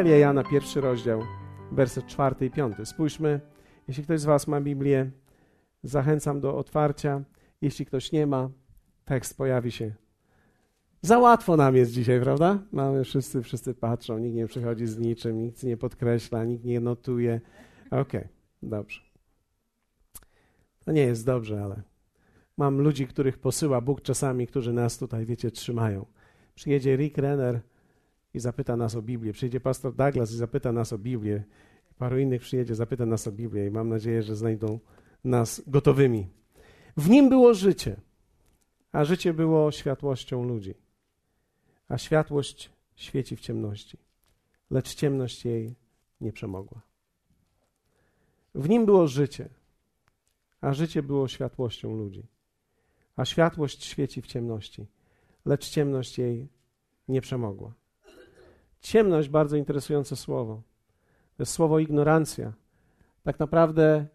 Ewangelia Jana, pierwszy rozdział, werset czwarty i piąty. Spójrzmy, jeśli ktoś z Was ma Biblię, zachęcam do otwarcia. Jeśli ktoś nie ma, tekst pojawi się. Za łatwo nam jest dzisiaj, prawda? Mamy wszyscy, wszyscy patrzą, nikt nie przychodzi z niczym, nikt nie podkreśla, nikt nie notuje. Okej, okay, dobrze. To nie jest dobrze, ale mam ludzi, których posyła Bóg czasami, którzy nas tutaj, wiecie, trzymają. Przyjedzie Rick Renner i zapyta nas o Biblię. Przyjedzie pastor Douglas i zapyta nas o Biblię. Paru innych przyjedzie, zapyta nas o Biblię i mam nadzieję, że znajdą nas gotowymi. W nim było życie, a życie było światłością ludzi. A światłość świeci w ciemności, lecz ciemność jej nie przemogła. W nim było życie, a życie było światłością ludzi. A światłość świeci w ciemności, lecz ciemność jej nie przemogła. Ciemność, bardzo interesujące słowo. To jest słowo ignorancja. Tak naprawdę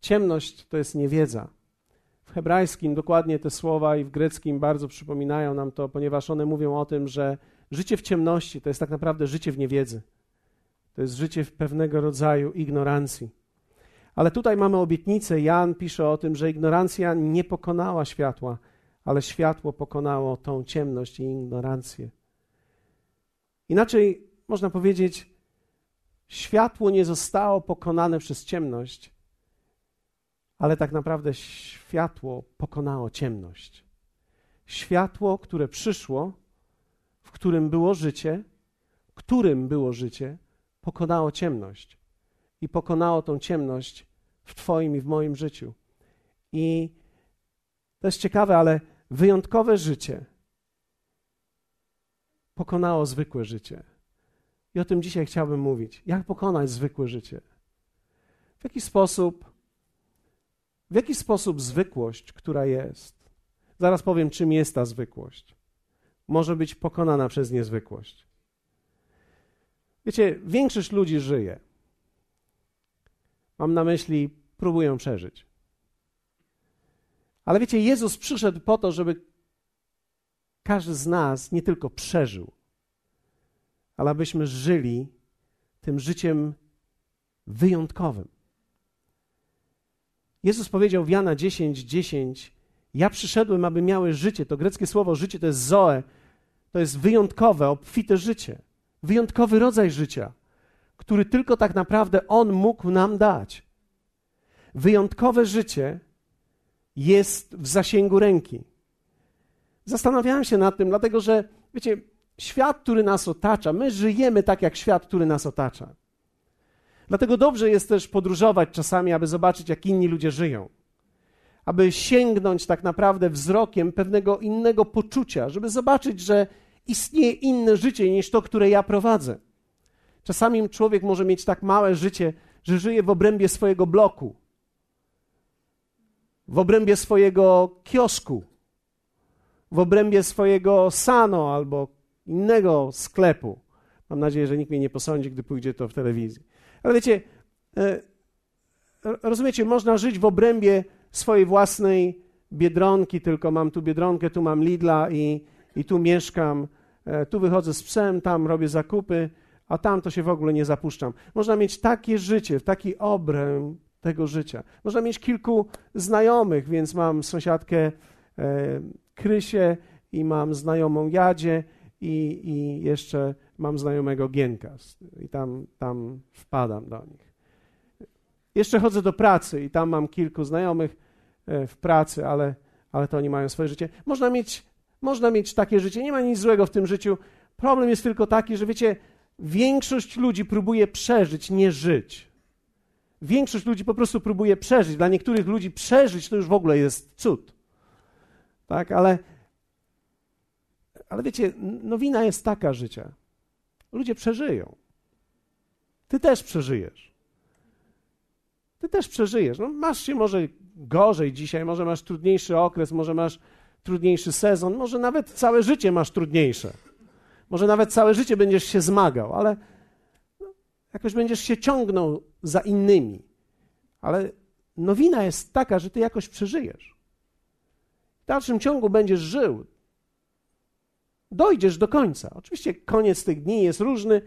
ciemność to jest niewiedza. W hebrajskim dokładnie te słowa i w greckim bardzo przypominają nam to, ponieważ one mówią o tym, że życie w ciemności to jest tak naprawdę życie w niewiedzy. To jest życie w pewnego rodzaju ignorancji. Ale tutaj mamy obietnicę. Jan pisze o tym, że ignorancja nie pokonała światła, ale światło pokonało tą ciemność i ignorancję. Inaczej można powiedzieć, światło nie zostało pokonane przez ciemność, ale tak naprawdę światło pokonało ciemność. Światło, które przyszło, w którym było życie, którym było życie, pokonało ciemność. I pokonało tą ciemność w Twoim i w moim życiu. I to jest ciekawe, ale wyjątkowe życie pokonało zwykłe życie. I o tym dzisiaj chciałbym mówić. Jak pokonać zwykłe życie? W jaki sposób, w jaki sposób zwykłość, która jest, zaraz powiem, czym jest ta zwykłość, może być pokonana przez niezwykłość. Wiecie, większość ludzi żyje. Mam na myśli, próbują przeżyć. Ale wiecie, Jezus przyszedł po to, żeby każdy z nas nie tylko przeżył, ale abyśmy żyli tym życiem wyjątkowym. Jezus powiedział w Jana 10, 10, ja przyszedłem, aby miały życie. To greckie słowo życie to jest zoe, to jest wyjątkowe, obfite życie. Wyjątkowy rodzaj życia, który tylko tak naprawdę On mógł nam dać. Wyjątkowe życie jest w zasięgu ręki. Zastanawiałem się nad tym, dlatego że, wiecie, świat, który nas otacza, my żyjemy tak jak świat, który nas otacza. Dlatego dobrze jest też podróżować czasami, aby zobaczyć, jak inni ludzie żyją. Aby sięgnąć tak naprawdę wzrokiem pewnego innego poczucia, żeby zobaczyć, że istnieje inne życie niż to, które ja prowadzę. Czasami człowiek może mieć tak małe życie, że żyje w obrębie swojego bloku, w obrębie swojego kiosku, w obrębie swojego sano albo innego sklepu. Mam nadzieję, że nikt mnie nie posądzi, gdy pójdzie to w telewizji. Ale wiecie, e, rozumiecie, można żyć w obrębie swojej własnej biedronki, tylko mam tu biedronkę, tu mam Lidla i, i tu mieszkam, e, tu wychodzę z psem, tam robię zakupy, a tam to się w ogóle nie zapuszczam. Można mieć takie życie, taki obręb tego życia. Można mieć kilku znajomych, więc mam sąsiadkę e, Krysię i mam znajomą Jadzie i, i jeszcze mam znajomego Gienka i tam, tam wpadam do nich. Jeszcze chodzę do pracy i tam mam kilku znajomych e, w pracy, ale, ale to oni mają swoje życie. Można mieć, można mieć takie życie, nie ma nic złego w tym życiu. Problem jest tylko taki, że wiecie, większość ludzi próbuje przeżyć, nie żyć. Większość ludzi po prostu próbuje przeżyć. Dla niektórych ludzi przeżyć to już w ogóle jest cud. Tak, ale, ale wiecie, nowina jest taka życia. Ludzie przeżyją. Ty też przeżyjesz. Ty też przeżyjesz. No, masz się może gorzej dzisiaj, może masz trudniejszy okres, może masz trudniejszy sezon, może nawet całe życie masz trudniejsze. Może nawet całe życie będziesz się zmagał, ale no, jakoś będziesz się ciągnął za innymi. Ale nowina jest taka, że ty jakoś przeżyjesz w dalszym ciągu będziesz żył. Dojdziesz do końca. Oczywiście koniec tych dni jest różny,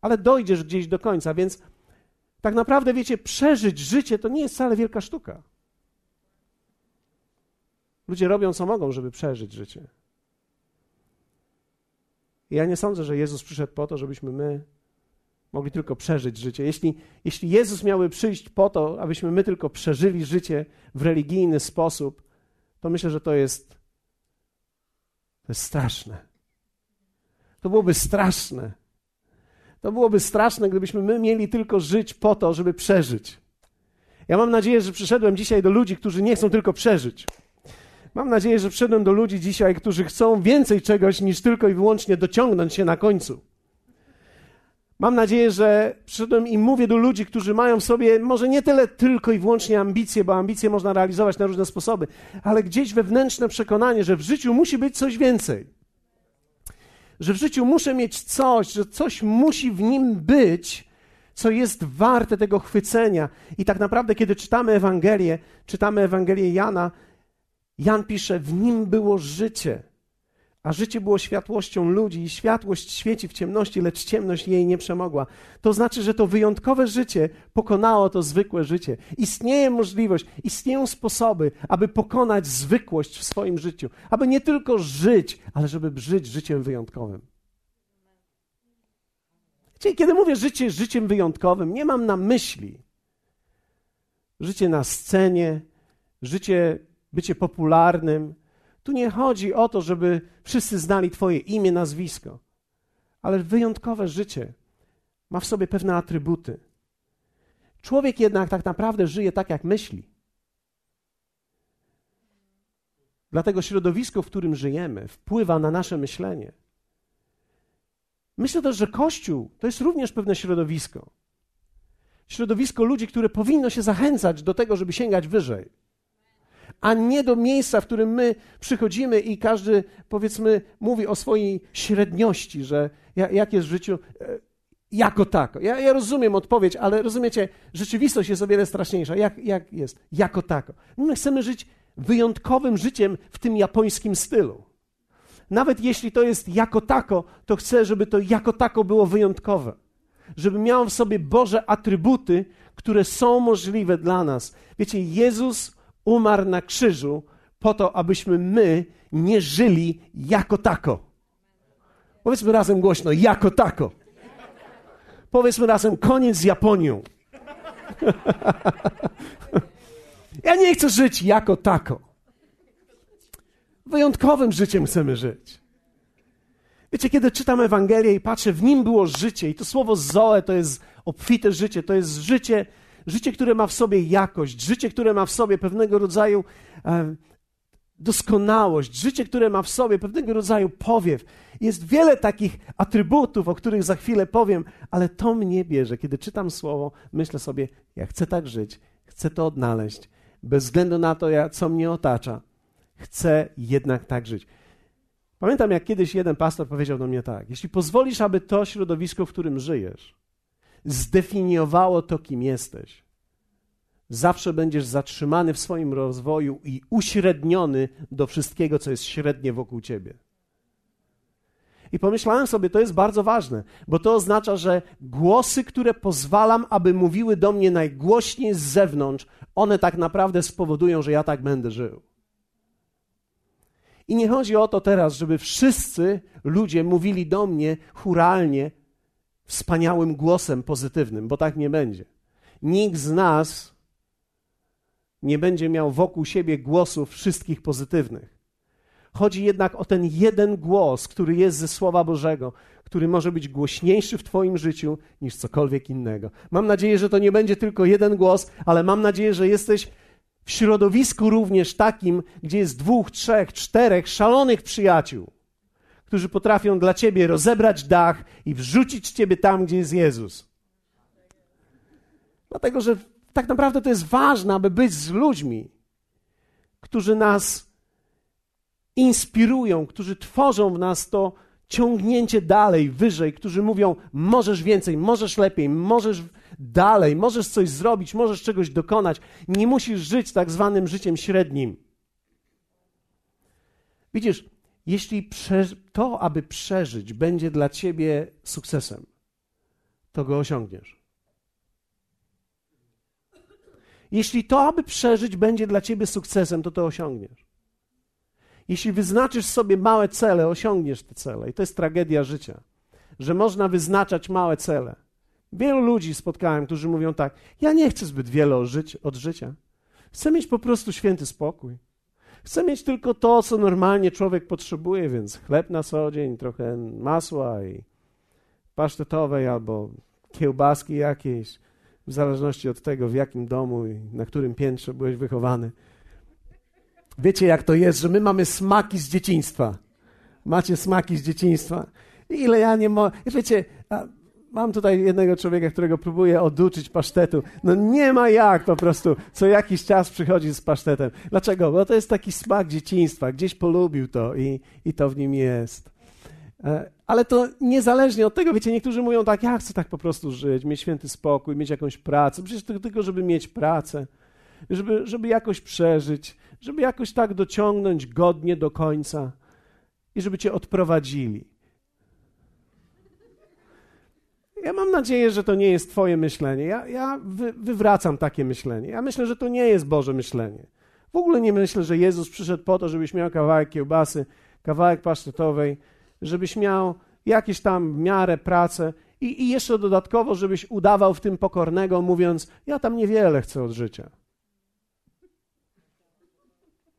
ale dojdziesz gdzieś do końca, więc tak naprawdę, wiecie, przeżyć życie to nie jest wcale wielka sztuka. Ludzie robią co mogą, żeby przeżyć życie. I ja nie sądzę, że Jezus przyszedł po to, żebyśmy my mogli tylko przeżyć życie. Jeśli, jeśli Jezus miałby przyjść po to, abyśmy my tylko przeżyli życie w religijny sposób, to myślę, że to jest, to jest straszne. To byłoby straszne. To byłoby straszne, gdybyśmy my mieli tylko żyć po to, żeby przeżyć. Ja mam nadzieję, że przyszedłem dzisiaj do ludzi, którzy nie chcą tylko przeżyć. Mam nadzieję, że przyszedłem do ludzi dzisiaj, którzy chcą więcej czegoś niż tylko i wyłącznie dociągnąć się na końcu. Mam nadzieję, że przyszedłem i mówię do ludzi, którzy mają w sobie może nie tyle tylko i wyłącznie ambicje, bo ambicje można realizować na różne sposoby, ale gdzieś wewnętrzne przekonanie, że w życiu musi być coś więcej. Że w życiu muszę mieć coś, że coś musi w nim być, co jest warte tego chwycenia. I tak naprawdę, kiedy czytamy Ewangelię, czytamy Ewangelię Jana, Jan pisze: W nim było życie a życie było światłością ludzi i światłość świeci w ciemności, lecz ciemność jej nie przemogła. To znaczy, że to wyjątkowe życie pokonało to zwykłe życie. Istnieje możliwość, istnieją sposoby, aby pokonać zwykłość w swoim życiu, aby nie tylko żyć, ale żeby żyć życiem wyjątkowym. Czyli kiedy mówię życie życiem wyjątkowym, nie mam na myśli życie na scenie, życie bycie popularnym, tu nie chodzi o to, żeby wszyscy znali Twoje imię, nazwisko, ale wyjątkowe życie ma w sobie pewne atrybuty. Człowiek jednak tak naprawdę żyje tak, jak myśli. Dlatego środowisko, w którym żyjemy, wpływa na nasze myślenie. Myślę też, że Kościół to jest również pewne środowisko. Środowisko ludzi, które powinno się zachęcać do tego, żeby sięgać wyżej a nie do miejsca, w którym my przychodzimy i każdy, powiedzmy, mówi o swojej średniości, że jak jest w życiu e, jako tako. Ja, ja rozumiem odpowiedź, ale rozumiecie, rzeczywistość jest o wiele straszniejsza. Jak, jak jest? Jako tako. My chcemy żyć wyjątkowym życiem w tym japońskim stylu. Nawet jeśli to jest jako tako, to chcę, żeby to jako tako było wyjątkowe. Żeby miało w sobie Boże atrybuty, które są możliwe dla nas. Wiecie, Jezus umarł na krzyżu po to, abyśmy my nie żyli jako tako. Powiedzmy razem głośno, jako tako. Powiedzmy razem, koniec z Japonią. ja nie chcę żyć jako tako. Wyjątkowym życiem chcemy żyć. Wiecie, kiedy czytam Ewangelię i patrzę, w nim było życie, i to słowo Zoe to jest obfite życie, to jest życie życie, które ma w sobie jakość, życie, które ma w sobie pewnego rodzaju e, doskonałość, życie, które ma w sobie pewnego rodzaju powiew. Jest wiele takich atrybutów, o których za chwilę powiem, ale to mnie bierze. Kiedy czytam słowo, myślę sobie, ja chcę tak żyć, chcę to odnaleźć, bez względu na to, co mnie otacza. Chcę jednak tak żyć. Pamiętam, jak kiedyś jeden pastor powiedział do mnie tak: Jeśli pozwolisz, aby to środowisko, w którym żyjesz, zdefiniowało to, kim jesteś. Zawsze będziesz zatrzymany w swoim rozwoju i uśredniony do wszystkiego, co jest średnie wokół ciebie. I pomyślałem sobie, to jest bardzo ważne, bo to oznacza, że głosy, które pozwalam, aby mówiły do mnie najgłośniej z zewnątrz, one tak naprawdę spowodują, że ja tak będę żył. I nie chodzi o to teraz, żeby wszyscy ludzie mówili do mnie churalnie, wspaniałym głosem pozytywnym, bo tak nie będzie. Nikt z nas nie będzie miał wokół siebie głosów wszystkich pozytywnych. Chodzi jednak o ten jeden głos, który jest ze Słowa Bożego, który może być głośniejszy w Twoim życiu niż cokolwiek innego. Mam nadzieję, że to nie będzie tylko jeden głos, ale mam nadzieję, że jesteś w środowisku również takim, gdzie jest dwóch, trzech, czterech szalonych przyjaciół którzy potrafią dla ciebie rozebrać dach i wrzucić ciebie tam, gdzie jest Jezus. Dlatego, że tak naprawdę to jest ważne, aby być z ludźmi, którzy nas inspirują, którzy tworzą w nas to ciągnięcie dalej, wyżej, którzy mówią: możesz więcej, możesz lepiej, możesz dalej, możesz coś zrobić, możesz czegoś dokonać. Nie musisz żyć tak zwanym życiem średnim. Widzisz, jeśli to, aby przeżyć, będzie dla ciebie sukcesem, to go osiągniesz. Jeśli to, aby przeżyć, będzie dla ciebie sukcesem, to to osiągniesz. Jeśli wyznaczysz sobie małe cele, osiągniesz te cele. I to jest tragedia życia, że można wyznaczać małe cele. Wielu ludzi spotkałem, którzy mówią tak: Ja nie chcę zbyt wiele od życia. Chcę mieć po prostu święty spokój. Chcę mieć tylko to, co normalnie człowiek potrzebuje, więc chleb na co dzień, trochę masła i pasztetowej albo kiełbaski jakiejś, w zależności od tego, w jakim domu i na którym piętrze byłeś wychowany. Wiecie, jak to jest, że my mamy smaki z dzieciństwa. Macie smaki z dzieciństwa. Ile ja nie mogę. Wiecie, mam tutaj jednego człowieka, którego próbuję oduczyć pasztetu. No nie ma jak po prostu. Co jakiś czas przychodzi z pasztetem. Dlaczego? Bo to jest taki smak dzieciństwa. Gdzieś polubił to i, i to w nim jest. E, ale to niezależnie od tego, wiecie, niektórzy mówią tak, ja chcę tak po prostu żyć, mieć święty spokój, mieć jakąś pracę. Przecież tylko, żeby mieć pracę, żeby, żeby jakoś przeżyć, żeby jakoś tak dociągnąć godnie do końca i żeby cię odprowadzili. Ja mam nadzieję, że to nie jest Twoje myślenie. Ja, ja wy, wywracam takie myślenie. Ja myślę, że to nie jest Boże myślenie. W ogóle nie myślę, że Jezus przyszedł po to, żebyś miał kawałek kiełbasy, kawałek pasztetowej, żebyś miał jakieś tam miarę pracę i, i jeszcze dodatkowo, żebyś udawał w tym pokornego, mówiąc: Ja tam niewiele chcę od życia.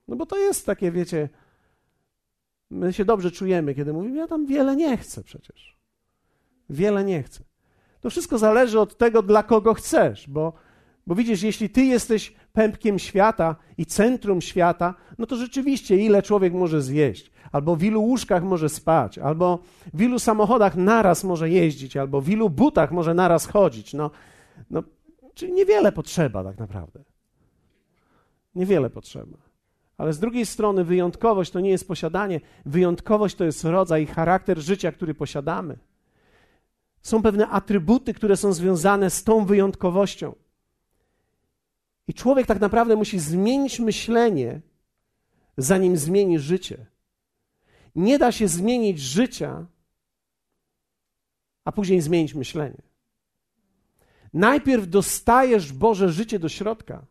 No bo to jest takie, wiecie, my się dobrze czujemy, kiedy mówimy: Ja tam wiele nie chcę przecież. Wiele nie chcę. To wszystko zależy od tego, dla kogo chcesz, bo, bo widzisz, jeśli ty jesteś pępkiem świata i centrum świata, no to rzeczywiście ile człowiek może zjeść, albo w ilu łóżkach może spać, albo w ilu samochodach naraz może jeździć, albo w ilu butach może naraz chodzić. No, no, czyli niewiele potrzeba tak naprawdę. Niewiele potrzeba. Ale z drugiej strony wyjątkowość to nie jest posiadanie, wyjątkowość to jest rodzaj i charakter życia, który posiadamy. Są pewne atrybuty, które są związane z tą wyjątkowością. I człowiek tak naprawdę musi zmienić myślenie, zanim zmieni życie. Nie da się zmienić życia, a później zmienić myślenie. Najpierw dostajesz Boże życie do środka,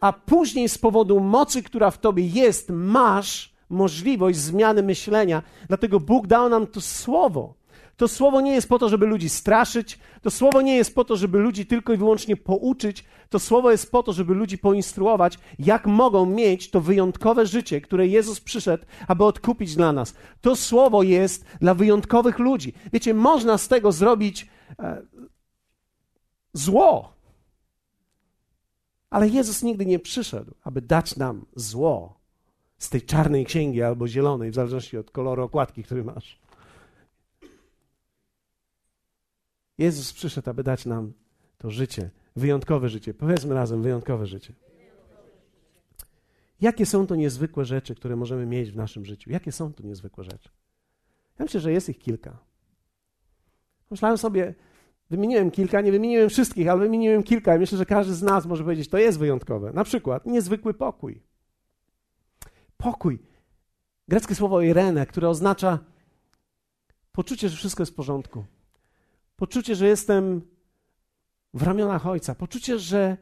a później z powodu mocy, która w tobie jest, masz możliwość zmiany myślenia. Dlatego Bóg dał nam to słowo to słowo nie jest po to, żeby ludzi straszyć, to słowo nie jest po to, żeby ludzi tylko i wyłącznie pouczyć, to słowo jest po to, żeby ludzi poinstruować, jak mogą mieć to wyjątkowe życie, które Jezus przyszedł, aby odkupić dla nas. To słowo jest dla wyjątkowych ludzi. Wiecie, można z tego zrobić e, zło, ale Jezus nigdy nie przyszedł, aby dać nam zło z tej czarnej księgi albo zielonej, w zależności od koloru okładki, który masz. Jezus przyszedł, aby dać nam to życie, wyjątkowe życie. Powiedzmy razem, wyjątkowe życie. Jakie są to niezwykłe rzeczy, które możemy mieć w naszym życiu? Jakie są to niezwykłe rzeczy? Ja myślę, że jest ich kilka. Myślałem sobie, wymieniłem kilka, nie wymieniłem wszystkich, ale wymieniłem kilka myślę, że każdy z nas może powiedzieć, to jest wyjątkowe. Na przykład niezwykły pokój. Pokój. Greckie słowo irene, które oznacza poczucie, że wszystko jest w porządku. Poczucie, że jestem w ramionach Ojca. Poczucie, że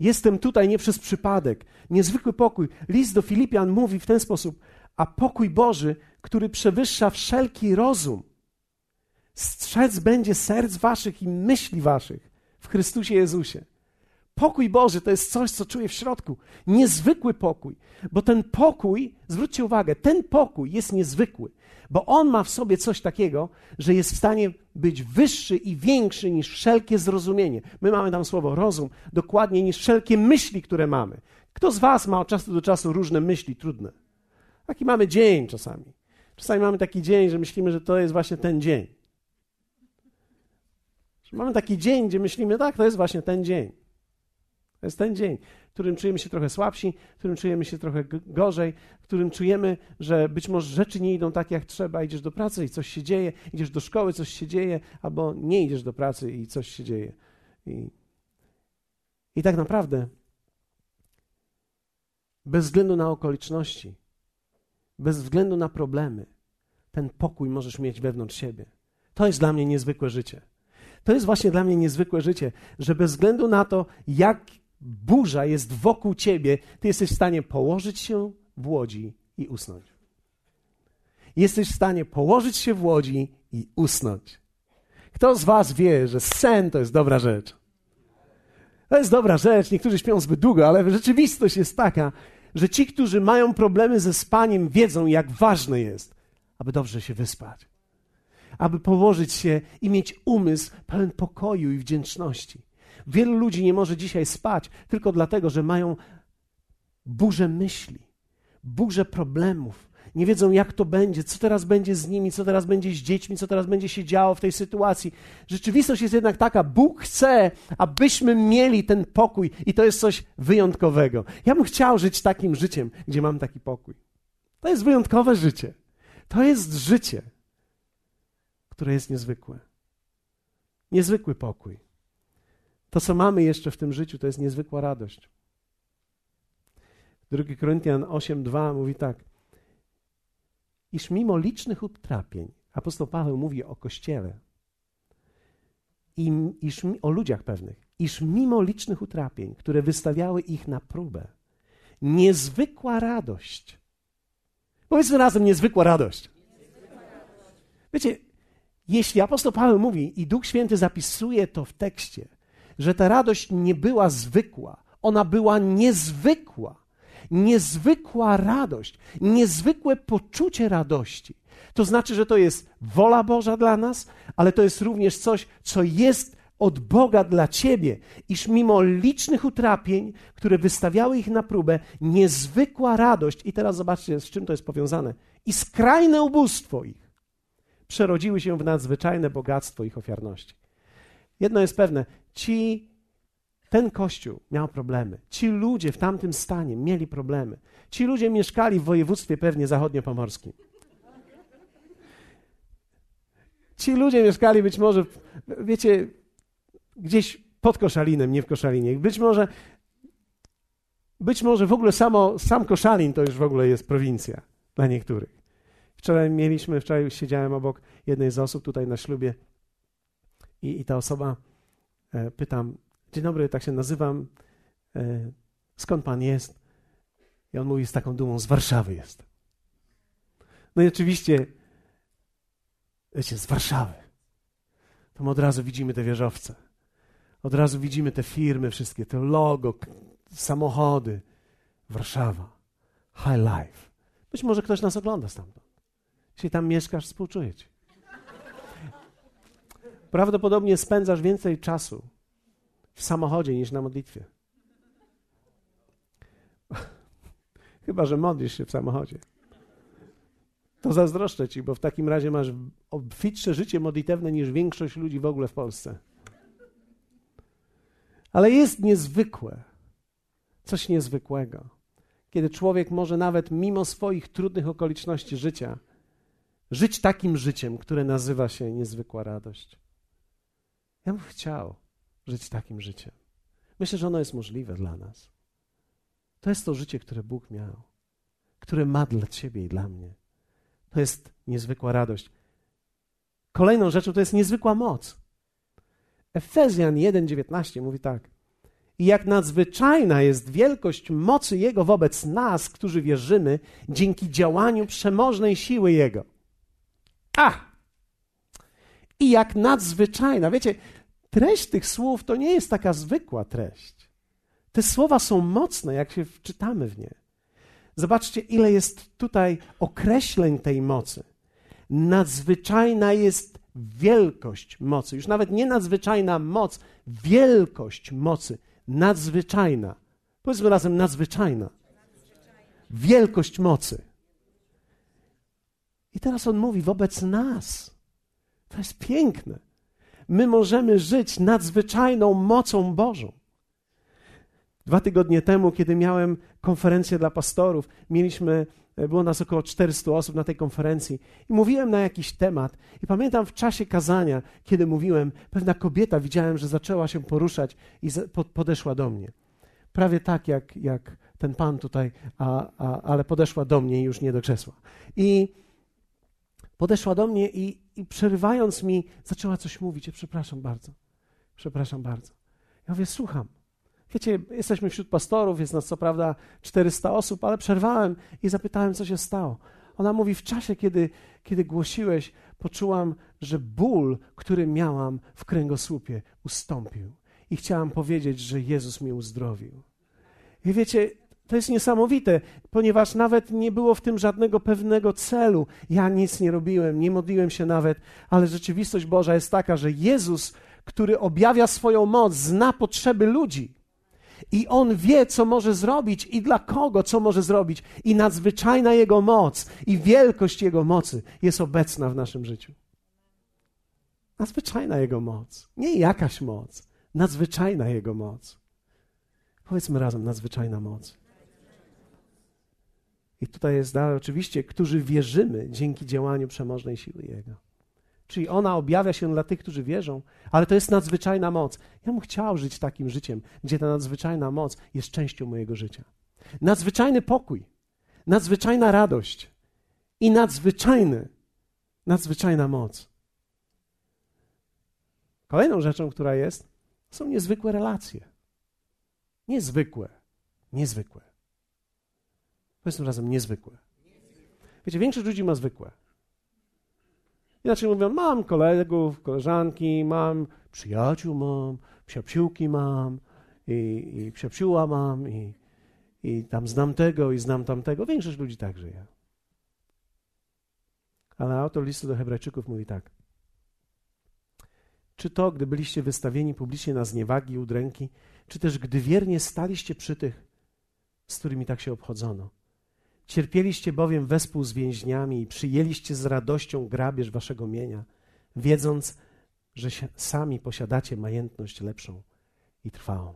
jestem tutaj nie przez przypadek. Niezwykły pokój. List do Filipian mówi w ten sposób: A pokój Boży, który przewyższa wszelki rozum, strzec będzie serc waszych i myśli waszych w Chrystusie Jezusie. Pokój Boży to jest coś, co czuję w środku. Niezwykły pokój, bo ten pokój, zwróćcie uwagę, ten pokój jest niezwykły bo on ma w sobie coś takiego, że jest w stanie być wyższy i większy niż wszelkie zrozumienie. My mamy tam słowo rozum, dokładnie niż wszelkie myśli, które mamy. Kto z Was ma od czasu do czasu różne myśli trudne? Taki mamy dzień czasami. Czasami mamy taki dzień, że myślimy, że to jest właśnie ten dzień. Mamy taki dzień, gdzie myślimy, tak, to jest właśnie ten dzień. To jest ten dzień w którym czujemy się trochę słabsi, w którym czujemy się trochę gorzej, w którym czujemy, że być może rzeczy nie idą tak, jak trzeba. Idziesz do pracy i coś się dzieje, idziesz do szkoły, coś się dzieje, albo nie idziesz do pracy i coś się dzieje. I, i tak naprawdę, bez względu na okoliczności, bez względu na problemy, ten pokój możesz mieć wewnątrz siebie. To jest dla mnie niezwykłe życie. To jest właśnie dla mnie niezwykłe życie, że bez względu na to, jak burza jest wokół ciebie, ty jesteś w stanie położyć się w łodzi i usnąć. Jesteś w stanie położyć się w łodzi i usnąć. Kto z Was wie, że sen to jest dobra rzecz? To jest dobra rzecz. Niektórzy śpią zbyt długo, ale rzeczywistość jest taka, że ci, którzy mają problemy ze spaniem, wiedzą, jak ważne jest, aby dobrze się wyspać. Aby położyć się i mieć umysł pełen pokoju i wdzięczności. Wielu ludzi nie może dzisiaj spać tylko dlatego, że mają burzę myśli, burzę problemów, nie wiedzą, jak to będzie, co teraz będzie z nimi, co teraz będzie z dziećmi, co teraz będzie się działo w tej sytuacji. Rzeczywistość jest jednak taka: Bóg chce, abyśmy mieli ten pokój, i to jest coś wyjątkowego. Ja bym chciał żyć takim życiem, gdzie mam taki pokój. To jest wyjątkowe życie. To jest życie, które jest niezwykłe. Niezwykły pokój. To, co mamy jeszcze w tym życiu, to jest niezwykła radość. 2 Koryntian 8:2 mówi tak: iż mimo licznych utrapień, apostoł Paweł mówi o Kościele, i, iż, o ludziach pewnych, iż mimo licznych utrapień, które wystawiały ich na próbę, niezwykła radość. Powiedzmy razem, niezwykła radość. Wiecie, jeśli apostoł Paweł mówi i Duch Święty zapisuje to w tekście, że ta radość nie była zwykła, ona była niezwykła, niezwykła radość, niezwykłe poczucie radości. To znaczy, że to jest wola Boża dla nas, ale to jest również coś, co jest od Boga dla ciebie, iż mimo licznych utrapień, które wystawiały ich na próbę, niezwykła radość, i teraz zobaczcie, z czym to jest powiązane, i skrajne ubóstwo ich przerodziły się w nadzwyczajne bogactwo ich ofiarności. Jedno jest pewne, ci ten kościół miał problemy. Ci ludzie w tamtym stanie mieli problemy. Ci ludzie mieszkali w województwie pewnie zachodniopomorskim. Ci ludzie mieszkali być może, wiecie, gdzieś pod Koszalinem, nie w Koszalinie. Być może, być może w ogóle samo, sam Koszalin to już w ogóle jest prowincja dla niektórych. Wczoraj mieliśmy, wczoraj siedziałem obok jednej z osób tutaj na ślubie i, i ta osoba, pytam, Dzień dobry, tak się nazywam. E, skąd pan jest? I on mówi z taką dumą: Z Warszawy jest. No i oczywiście, wiecie, z Warszawy. To my od razu widzimy te wieżowce. Od razu widzimy te firmy, wszystkie, te logo, samochody. Warszawa. High life. Być może ktoś nas ogląda stamtąd. Jeśli tam mieszkasz, współczuję ci. Prawdopodobnie spędzasz więcej czasu w samochodzie niż na modlitwie. Chyba, że modlisz się w samochodzie. To zazdroszczę ci, bo w takim razie masz obfitsze życie modlitewne niż większość ludzi w ogóle w Polsce. Ale jest niezwykłe, coś niezwykłego, kiedy człowiek może nawet mimo swoich trudnych okoliczności życia żyć takim życiem, które nazywa się niezwykła radość. Ja bym chciał, żyć takim życiem. Myślę, że ono jest możliwe dla nas. To jest to życie, które Bóg miał, które ma dla Ciebie i dla mnie. To jest niezwykła radość. Kolejną rzeczą to jest niezwykła moc. Efezjan 1:19 mówi tak: I jak nadzwyczajna jest wielkość mocy Jego wobec nas, którzy wierzymy, dzięki działaniu przemożnej siły Jego. A! I jak nadzwyczajna. Wiecie, treść tych słów to nie jest taka zwykła treść. Te słowa są mocne, jak się wczytamy w nie. Zobaczcie, ile jest tutaj określeń tej mocy. Nadzwyczajna jest wielkość mocy. Już nawet nie nadzwyczajna moc, wielkość mocy. Nadzwyczajna. Powiedzmy razem, nadzwyczajna. Wielkość mocy. I teraz on mówi wobec nas. To jest piękne my możemy żyć nadzwyczajną mocą Bożą. Dwa tygodnie temu, kiedy miałem konferencję dla pastorów, mieliśmy, e, było nas około 400 osób na tej konferencji i mówiłem na jakiś temat. I pamiętam w czasie kazania, kiedy mówiłem, pewna kobieta widziałem, że zaczęła się poruszać i podeszła do mnie. Prawie tak jak, jak ten pan tutaj, a, a, ale podeszła do mnie i już nie do krzesła. I podeszła do mnie i, i przerywając mi, zaczęła coś mówić. Ja przepraszam bardzo. Przepraszam bardzo. Ja mówię, słucham. Wiecie, jesteśmy wśród pastorów, jest nas co prawda 400 osób, ale przerwałem i zapytałem, co się stało. Ona mówi, w czasie, kiedy, kiedy głosiłeś, poczułam, że ból, który miałam w kręgosłupie, ustąpił. I chciałam powiedzieć, że Jezus mnie uzdrowił. I wiecie, to jest niesamowite, ponieważ nawet nie było w tym żadnego pewnego celu. Ja nic nie robiłem, nie modliłem się nawet, ale rzeczywistość Boża jest taka, że Jezus, który objawia swoją moc, zna potrzeby ludzi. I on wie, co może zrobić i dla kogo, co może zrobić. I nadzwyczajna jego moc i wielkość jego mocy jest obecna w naszym życiu. Nadzwyczajna jego moc. Nie jakaś moc. Nadzwyczajna jego moc. Powiedzmy razem, nadzwyczajna moc. I tutaj jest dalej, oczywiście, którzy wierzymy dzięki działaniu przemożnej siły Jego. Czyli ona objawia się dla tych, którzy wierzą, ale to jest nadzwyczajna moc. Ja bym chciał żyć takim życiem, gdzie ta nadzwyczajna moc jest częścią mojego życia. Nadzwyczajny pokój, nadzwyczajna radość i nadzwyczajny, nadzwyczajna moc. Kolejną rzeczą, która jest, są niezwykłe relacje. Niezwykłe, niezwykłe. Powiedzmy razem niezwykłe. Wiecie, większość ludzi ma zwykłe. Inaczej mówiąc, mam kolegów, koleżanki, mam przyjaciół, mam psiapsiłki mam i, i psiapsiła mam i, i tam znam tego i znam tamtego. Większość ludzi tak żyje. Ale autor listu do Hebrajczyków mówi tak. Czy to, gdy byliście wystawieni publicznie na zniewagi i udręki, czy też gdy wiernie staliście przy tych, z którymi tak się obchodzono? Cierpieliście bowiem wespół z więźniami i przyjęliście z radością grabież waszego mienia, wiedząc, że sami posiadacie majętność lepszą i trwałą.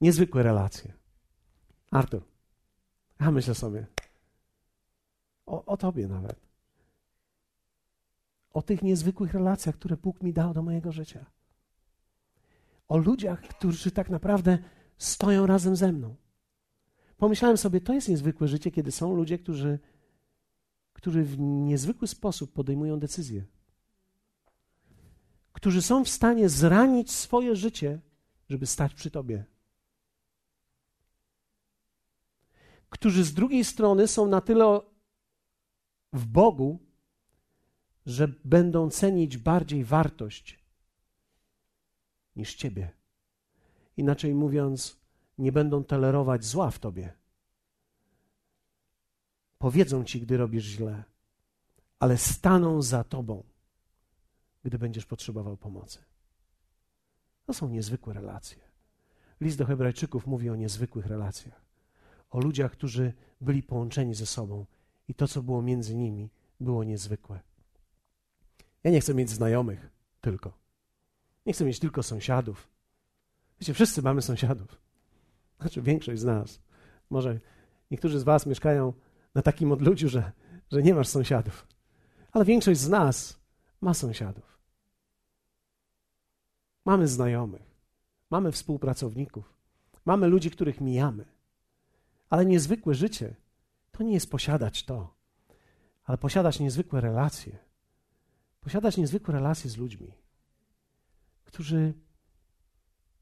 Niezwykłe relacje. Artur, ja myślę sobie o, o tobie nawet. O tych niezwykłych relacjach, które Bóg mi dał do mojego życia. O ludziach, którzy tak naprawdę stoją razem ze mną pomyślałem sobie, to jest niezwykłe życie, kiedy są ludzie, którzy, którzy w niezwykły sposób podejmują decyzje. Którzy są w stanie zranić swoje życie, żeby stać przy Tobie. Którzy z drugiej strony są na tyle w Bogu, że będą cenić bardziej wartość niż Ciebie. Inaczej mówiąc, nie będą tolerować zła w tobie. Powiedzą ci, gdy robisz źle, ale staną za tobą, gdy będziesz potrzebował pomocy. To są niezwykłe relacje. List do Hebrajczyków mówi o niezwykłych relacjach, o ludziach, którzy byli połączeni ze sobą i to, co było między nimi, było niezwykłe. Ja nie chcę mieć znajomych tylko. Nie chcę mieć tylko sąsiadów. Wiecie, wszyscy mamy sąsiadów. Znaczy większość z nas. Może niektórzy z was mieszkają na takim odludziu, że, że nie masz sąsiadów. Ale większość z nas ma sąsiadów. Mamy znajomych, mamy współpracowników, mamy ludzi, których mijamy. Ale niezwykłe życie to nie jest posiadać to, ale posiadać niezwykłe relacje. Posiadać niezwykłe relacje z ludźmi, którzy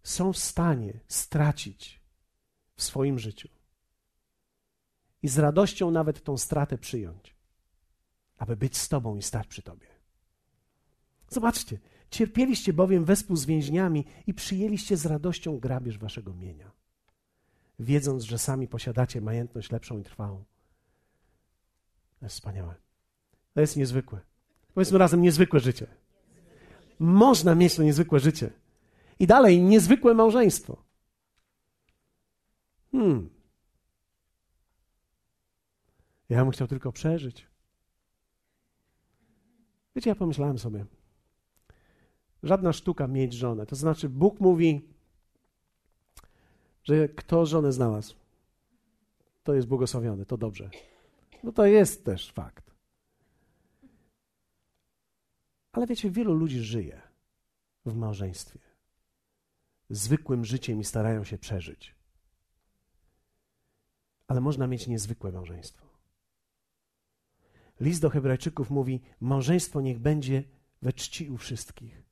są w stanie stracić w swoim życiu. I z radością nawet tą stratę przyjąć, aby być z Tobą i stać przy Tobie. Zobaczcie, cierpieliście bowiem wespół z więźniami i przyjęliście z radością grabież Waszego mienia, wiedząc, że sami posiadacie majętność lepszą i trwałą. To jest wspaniałe. To jest niezwykłe. Powiedzmy razem, niezwykłe życie. Można mieć to niezwykłe życie. I dalej, niezwykłe małżeństwo. Hmm. Ja bym chciał tylko przeżyć. Wiecie, ja pomyślałem sobie, żadna sztuka mieć żonę. To znaczy, Bóg mówi, że kto żonę znalazł, to jest błogosławiony, to dobrze. No to jest też fakt. Ale wiecie, wielu ludzi żyje w małżeństwie. Zwykłym życiem i starają się przeżyć ale można mieć niezwykłe małżeństwo. List do Hebrajczyków mówi: Małżeństwo niech będzie we czci u wszystkich.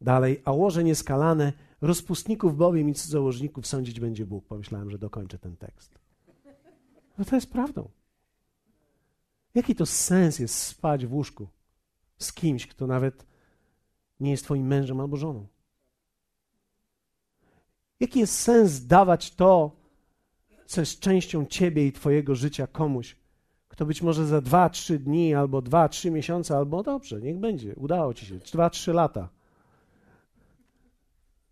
Dalej, a łoże nieskalane, rozpustników bowiem i cudzołożników sądzić będzie Bóg. Pomyślałem, że dokończę ten tekst. No to jest prawdą. Jaki to sens jest spać w łóżku z kimś, kto nawet nie jest Twoim mężem albo żoną? Jaki jest sens dawać to, co jest częścią Ciebie i Twojego życia komuś, kto być może za dwa, trzy dni, albo dwa, trzy miesiące, albo dobrze, niech będzie, udało Ci się, dwa, trzy lata,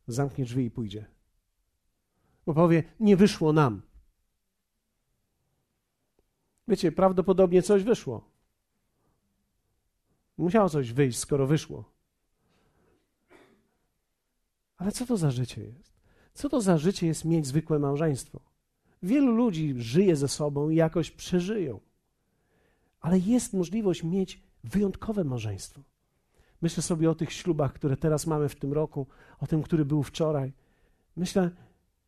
zamknie drzwi i pójdzie. Bo powie, nie wyszło nam. Wiecie, prawdopodobnie coś wyszło. Musiało coś wyjść, skoro wyszło. Ale co to za życie jest? Co to za życie jest mieć zwykłe małżeństwo? Wielu ludzi żyje ze sobą i jakoś przeżyją. Ale jest możliwość mieć wyjątkowe małżeństwo. Myślę sobie o tych ślubach, które teraz mamy w tym roku, o tym, który był wczoraj. Myślę,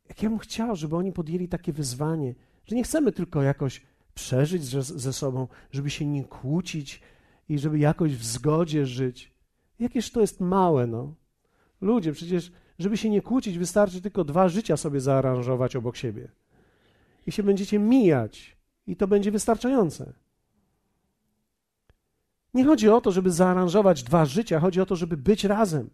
jak ja bym chciał, żeby oni podjęli takie wyzwanie, że nie chcemy tylko jakoś przeżyć ze, ze sobą, żeby się nie kłócić i żeby jakoś w zgodzie żyć. Jakież to jest małe, no. Ludzie, przecież, żeby się nie kłócić, wystarczy tylko dwa życia sobie zaaranżować obok siebie. I się będziecie mijać, i to będzie wystarczające. Nie chodzi o to, żeby zaaranżować dwa życia, chodzi o to, żeby być razem.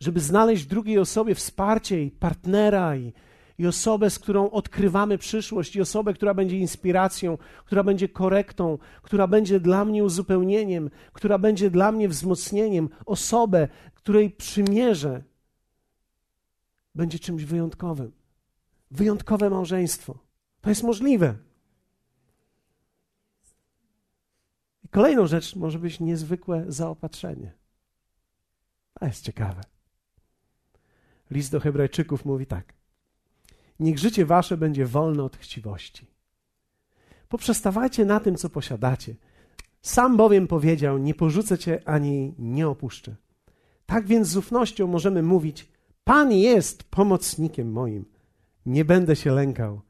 Żeby znaleźć drugiej osobie wsparcie i partnera i, i osobę, z którą odkrywamy przyszłość, i osobę, która będzie inspiracją, która będzie korektą, która będzie dla mnie uzupełnieniem, która będzie dla mnie wzmocnieniem, osobę, której przymierze będzie czymś wyjątkowym. Wyjątkowe małżeństwo. To jest możliwe. I kolejną rzecz może być niezwykłe zaopatrzenie. To jest ciekawe. List do Hebrajczyków mówi tak. Niech życie wasze będzie wolne od chciwości. Poprzestawajcie na tym, co posiadacie. Sam bowiem powiedział: Nie porzucę cię ani nie opuszczę. Tak więc z ufnością możemy mówić: Pan jest pomocnikiem moim. Nie będę się lękał.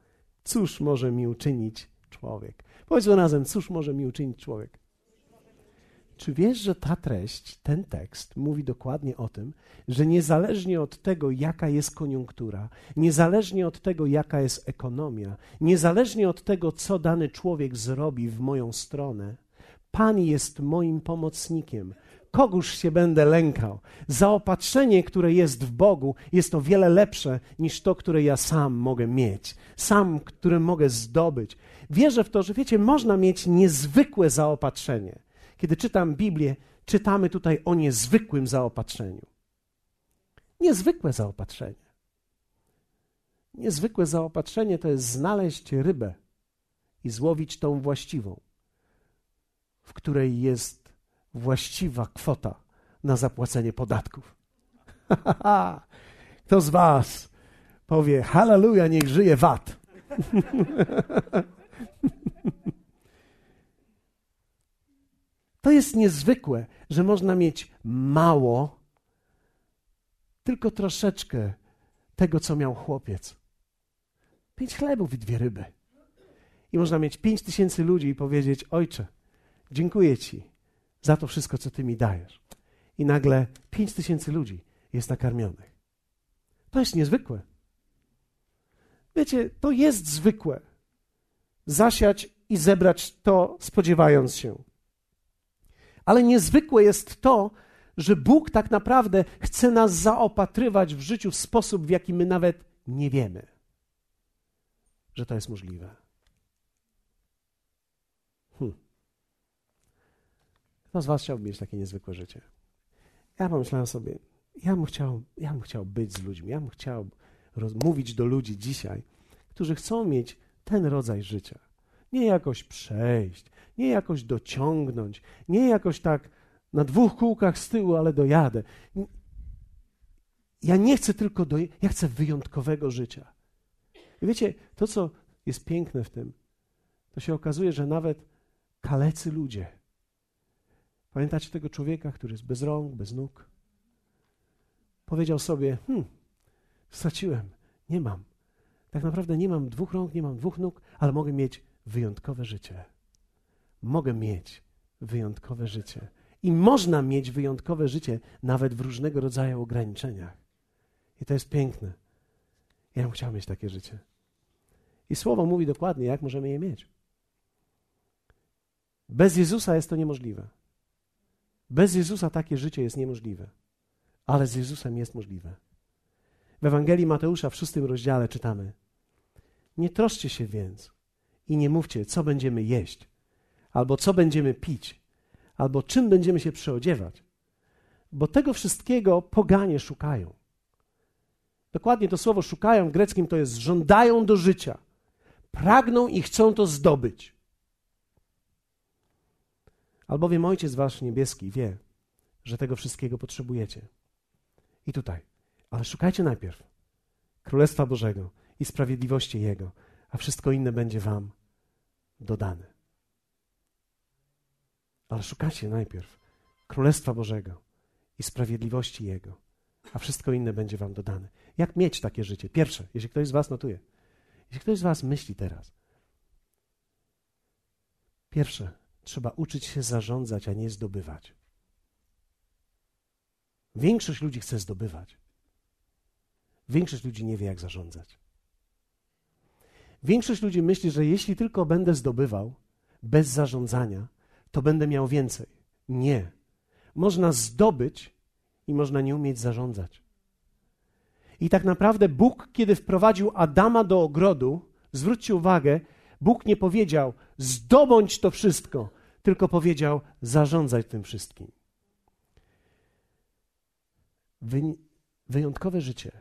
Cóż może mi uczynić człowiek? Powiedzmy razem: Cóż może mi uczynić człowiek? Czy wiesz, że ta treść, ten tekst mówi dokładnie o tym, że niezależnie od tego, jaka jest koniunktura, niezależnie od tego, jaka jest ekonomia, niezależnie od tego, co dany człowiek zrobi w moją stronę, Pan jest moim pomocnikiem. Kogóż się będę lękał? Zaopatrzenie, które jest w Bogu, jest o wiele lepsze niż to, które ja sam mogę mieć, sam, które mogę zdobyć. Wierzę w to, że wiecie, można mieć niezwykłe zaopatrzenie kiedy czytam Biblię, czytamy tutaj o niezwykłym zaopatrzeniu. Niezwykłe zaopatrzenie. Niezwykłe zaopatrzenie to jest znaleźć rybę i złowić tą właściwą, w której jest właściwa kwota na zapłacenie podatków. Kto z Was powie: Halleluja, niech żyje VAT? To jest niezwykłe, że można mieć mało, tylko troszeczkę tego, co miał chłopiec. Pięć chlebów i dwie ryby. I można mieć pięć tysięcy ludzi i powiedzieć: Ojcze, dziękuję Ci za to wszystko, co Ty mi dajesz. I nagle pięć tysięcy ludzi jest nakarmionych. To jest niezwykłe. Wiecie, to jest zwykłe. Zasiać i zebrać to, spodziewając się. Ale niezwykłe jest to, że Bóg tak naprawdę chce nas zaopatrywać w życiu w sposób, w jaki my nawet nie wiemy, że to jest możliwe. Hmm. Kto z Was chciałby mieć takie niezwykłe życie? Ja pomyślałem sobie, ja bym chciał, ja bym chciał być z ludźmi, ja bym chciał mówić do ludzi dzisiaj, którzy chcą mieć ten rodzaj życia. Nie jakoś przejść, nie jakoś dociągnąć, nie jakoś tak na dwóch kółkach z tyłu, ale dojadę. Ja nie chcę tylko do, ja chcę wyjątkowego życia. I wiecie, to co jest piękne w tym, to się okazuje, że nawet kalecy ludzie. Pamiętacie tego człowieka, który jest bez rąk, bez nóg? Powiedział sobie: Hmm, straciłem, nie mam. Tak naprawdę nie mam dwóch rąk, nie mam dwóch nóg, ale mogę mieć wyjątkowe życie. mogę mieć wyjątkowe życie. I można mieć wyjątkowe życie nawet w różnego rodzaju ograniczeniach. I to jest piękne. Ja bym chciał mieć takie życie. I słowo mówi dokładnie, jak możemy je mieć. Bez Jezusa jest to niemożliwe. Bez Jezusa takie życie jest niemożliwe, ale z Jezusem jest możliwe. W Ewangelii Mateusza w szóstym rozdziale czytamy: Nie troszcie się więc i nie mówcie, co będziemy jeść, albo co będziemy pić, albo czym będziemy się przeodziewać, bo tego wszystkiego poganie szukają. Dokładnie to słowo szukają w greckim to jest żądają do życia, pragną i chcą to zdobyć. Albowiem Ojciec Wasz Niebieski wie, że tego wszystkiego potrzebujecie. I tutaj. Ale szukajcie najpierw Królestwa Bożego i sprawiedliwości Jego, a wszystko inne będzie Wam dodane. Ale szukajcie najpierw Królestwa Bożego i sprawiedliwości Jego, a wszystko inne będzie Wam dodane. Jak mieć takie życie? Pierwsze, jeśli ktoś z Was notuje, jeśli ktoś z Was myśli teraz, pierwsze, trzeba uczyć się zarządzać, a nie zdobywać. Większość ludzi chce zdobywać. Większość ludzi nie wie, jak zarządzać. Większość ludzi myśli, że jeśli tylko będę zdobywał bez zarządzania, to będę miał więcej. Nie. Można zdobyć i można nie umieć zarządzać. I tak naprawdę Bóg, kiedy wprowadził Adama do ogrodu, zwróćcie uwagę, Bóg nie powiedział: zdobądź to wszystko, tylko powiedział: zarządzaj tym wszystkim. Wy, wyjątkowe życie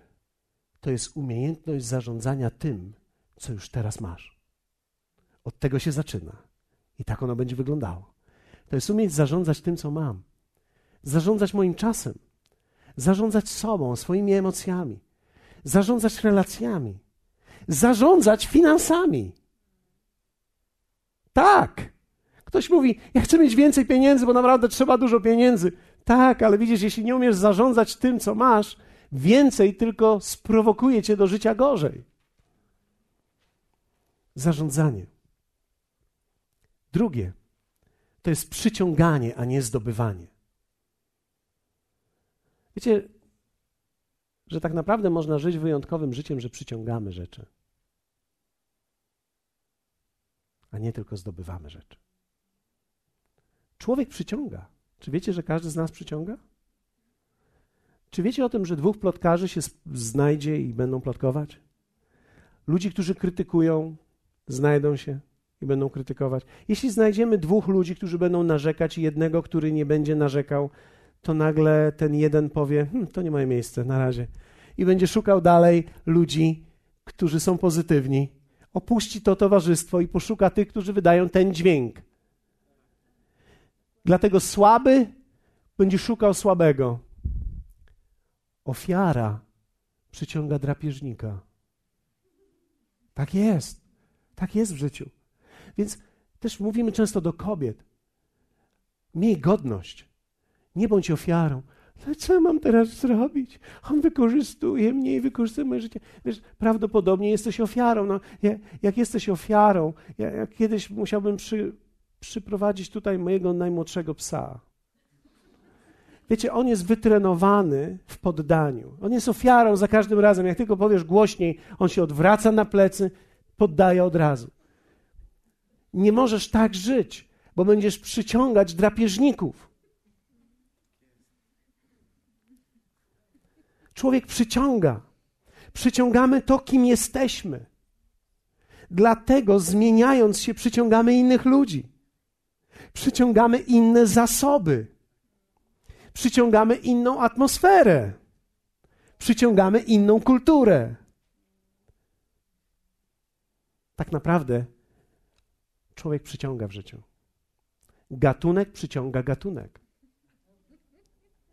to jest umiejętność zarządzania tym, co już teraz masz. Od tego się zaczyna. I tak ono będzie wyglądało. To jest umieć zarządzać tym, co mam. Zarządzać moim czasem. Zarządzać sobą, swoimi emocjami. Zarządzać relacjami. Zarządzać finansami. Tak. Ktoś mówi, ja chcę mieć więcej pieniędzy, bo naprawdę trzeba dużo pieniędzy. Tak, ale widzisz, jeśli nie umiesz zarządzać tym, co masz, więcej tylko sprowokuje cię do życia gorzej. Zarządzanie. Drugie to jest przyciąganie, a nie zdobywanie. Wiecie, że tak naprawdę można żyć wyjątkowym życiem, że przyciągamy rzeczy, a nie tylko zdobywamy rzeczy. Człowiek przyciąga. Czy wiecie, że każdy z nas przyciąga? Czy wiecie o tym, że dwóch plotkarzy się znajdzie i będą plotkować? Ludzi, którzy krytykują, znajdą się i będą krytykować. Jeśli znajdziemy dwóch ludzi, którzy będą narzekać i jednego, który nie będzie narzekał, to nagle ten jeden powie: hm, To nie moje miejsce, na razie. I będzie szukał dalej ludzi, którzy są pozytywni. Opuści to towarzystwo i poszuka tych, którzy wydają ten dźwięk. Dlatego słaby będzie szukał słabego. Ofiara przyciąga drapieżnika. Tak jest. Tak jest w życiu. Więc też mówimy często do kobiet: miej godność. Nie bądź ofiarą. Co mam teraz zrobić? On wykorzystuje mnie i wykorzystuje moje życie. Wiesz, prawdopodobnie jesteś ofiarą. No, jak jesteś ofiarą, ja, ja kiedyś musiałbym przy, przyprowadzić tutaj mojego najmłodszego psa. Wiecie, on jest wytrenowany w poddaniu. On jest ofiarą za każdym razem. Jak tylko powiesz głośniej, on się odwraca na plecy, poddaje od razu. Nie możesz tak żyć, bo będziesz przyciągać drapieżników. Człowiek przyciąga. Przyciągamy to, kim jesteśmy. Dlatego zmieniając się, przyciągamy innych ludzi. Przyciągamy inne zasoby. Przyciągamy inną atmosferę. Przyciągamy inną kulturę. Tak naprawdę człowiek przyciąga w życiu. Gatunek przyciąga gatunek.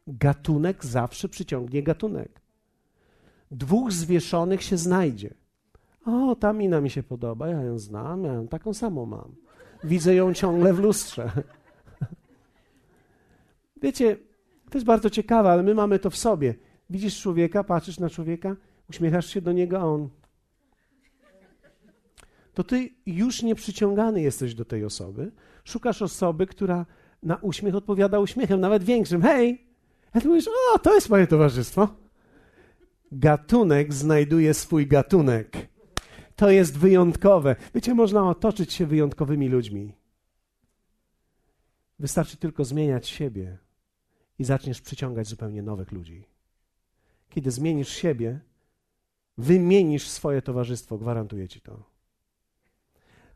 Gatunek zawsze przyciągnie gatunek. Dwóch zwieszonych się znajdzie. O, ta mina mi się podoba, ja ją znam, ja ją taką samą mam. Widzę ją ciągle w lustrze. Wiecie, to jest bardzo ciekawe, ale my mamy to w sobie. Widzisz człowieka, patrzysz na człowieka, uśmiechasz się do niego, a on to ty już nie przyciągany jesteś do tej osoby. Szukasz osoby, która na uśmiech odpowiada uśmiechem, nawet większym. Hej! A ty mówisz, o, to jest moje towarzystwo. Gatunek znajduje swój gatunek. To jest wyjątkowe. Wiecie, można otoczyć się wyjątkowymi ludźmi. Wystarczy tylko zmieniać siebie i zaczniesz przyciągać zupełnie nowych ludzi. Kiedy zmienisz siebie, wymienisz swoje towarzystwo, gwarantuję ci to.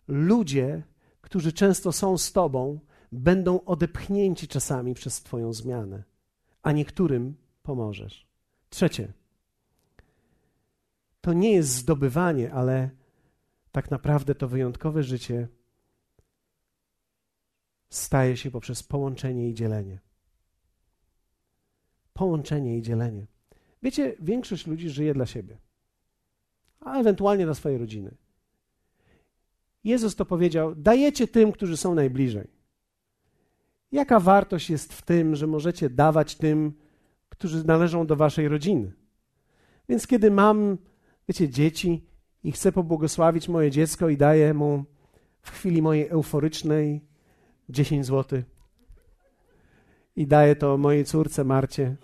Ludzie, którzy często są z tobą, będą odepchnięci czasami przez Twoją zmianę, a niektórym pomożesz. Trzecie, to nie jest zdobywanie, ale tak naprawdę to wyjątkowe życie staje się poprzez połączenie i dzielenie. Połączenie i dzielenie. Wiecie, większość ludzi żyje dla siebie, a ewentualnie dla swojej rodziny. Jezus to powiedział: dajecie tym, którzy są najbliżej. Jaka wartość jest w tym, że możecie dawać tym, którzy należą do waszej rodziny? Więc kiedy mam, wiecie, dzieci i chcę pobłogosławić moje dziecko i daję mu w chwili mojej euforycznej 10 zł i daję to mojej córce Marcie.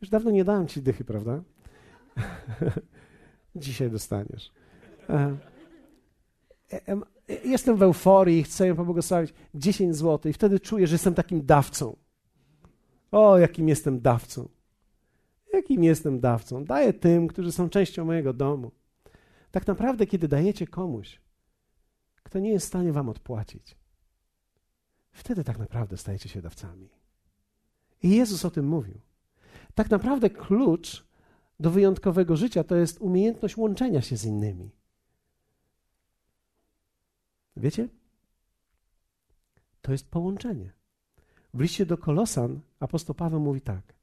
Już dawno nie dałem ci dychy, prawda? Dzisiaj dostaniesz. E, jestem w euforii, chcę ją pobłogosławić, 10 zł i wtedy czuję, że jestem takim dawcą. O, jakim jestem dawcą. Jakim jestem dawcą? Daję tym, którzy są częścią mojego domu. Tak naprawdę, kiedy dajecie komuś, kto nie jest w stanie wam odpłacić, wtedy tak naprawdę stajecie się dawcami. I Jezus o tym mówił. Tak naprawdę klucz do wyjątkowego życia to jest umiejętność łączenia się z innymi. Wiecie? To jest połączenie. W liście do Kolosan apostoł Paweł mówi tak.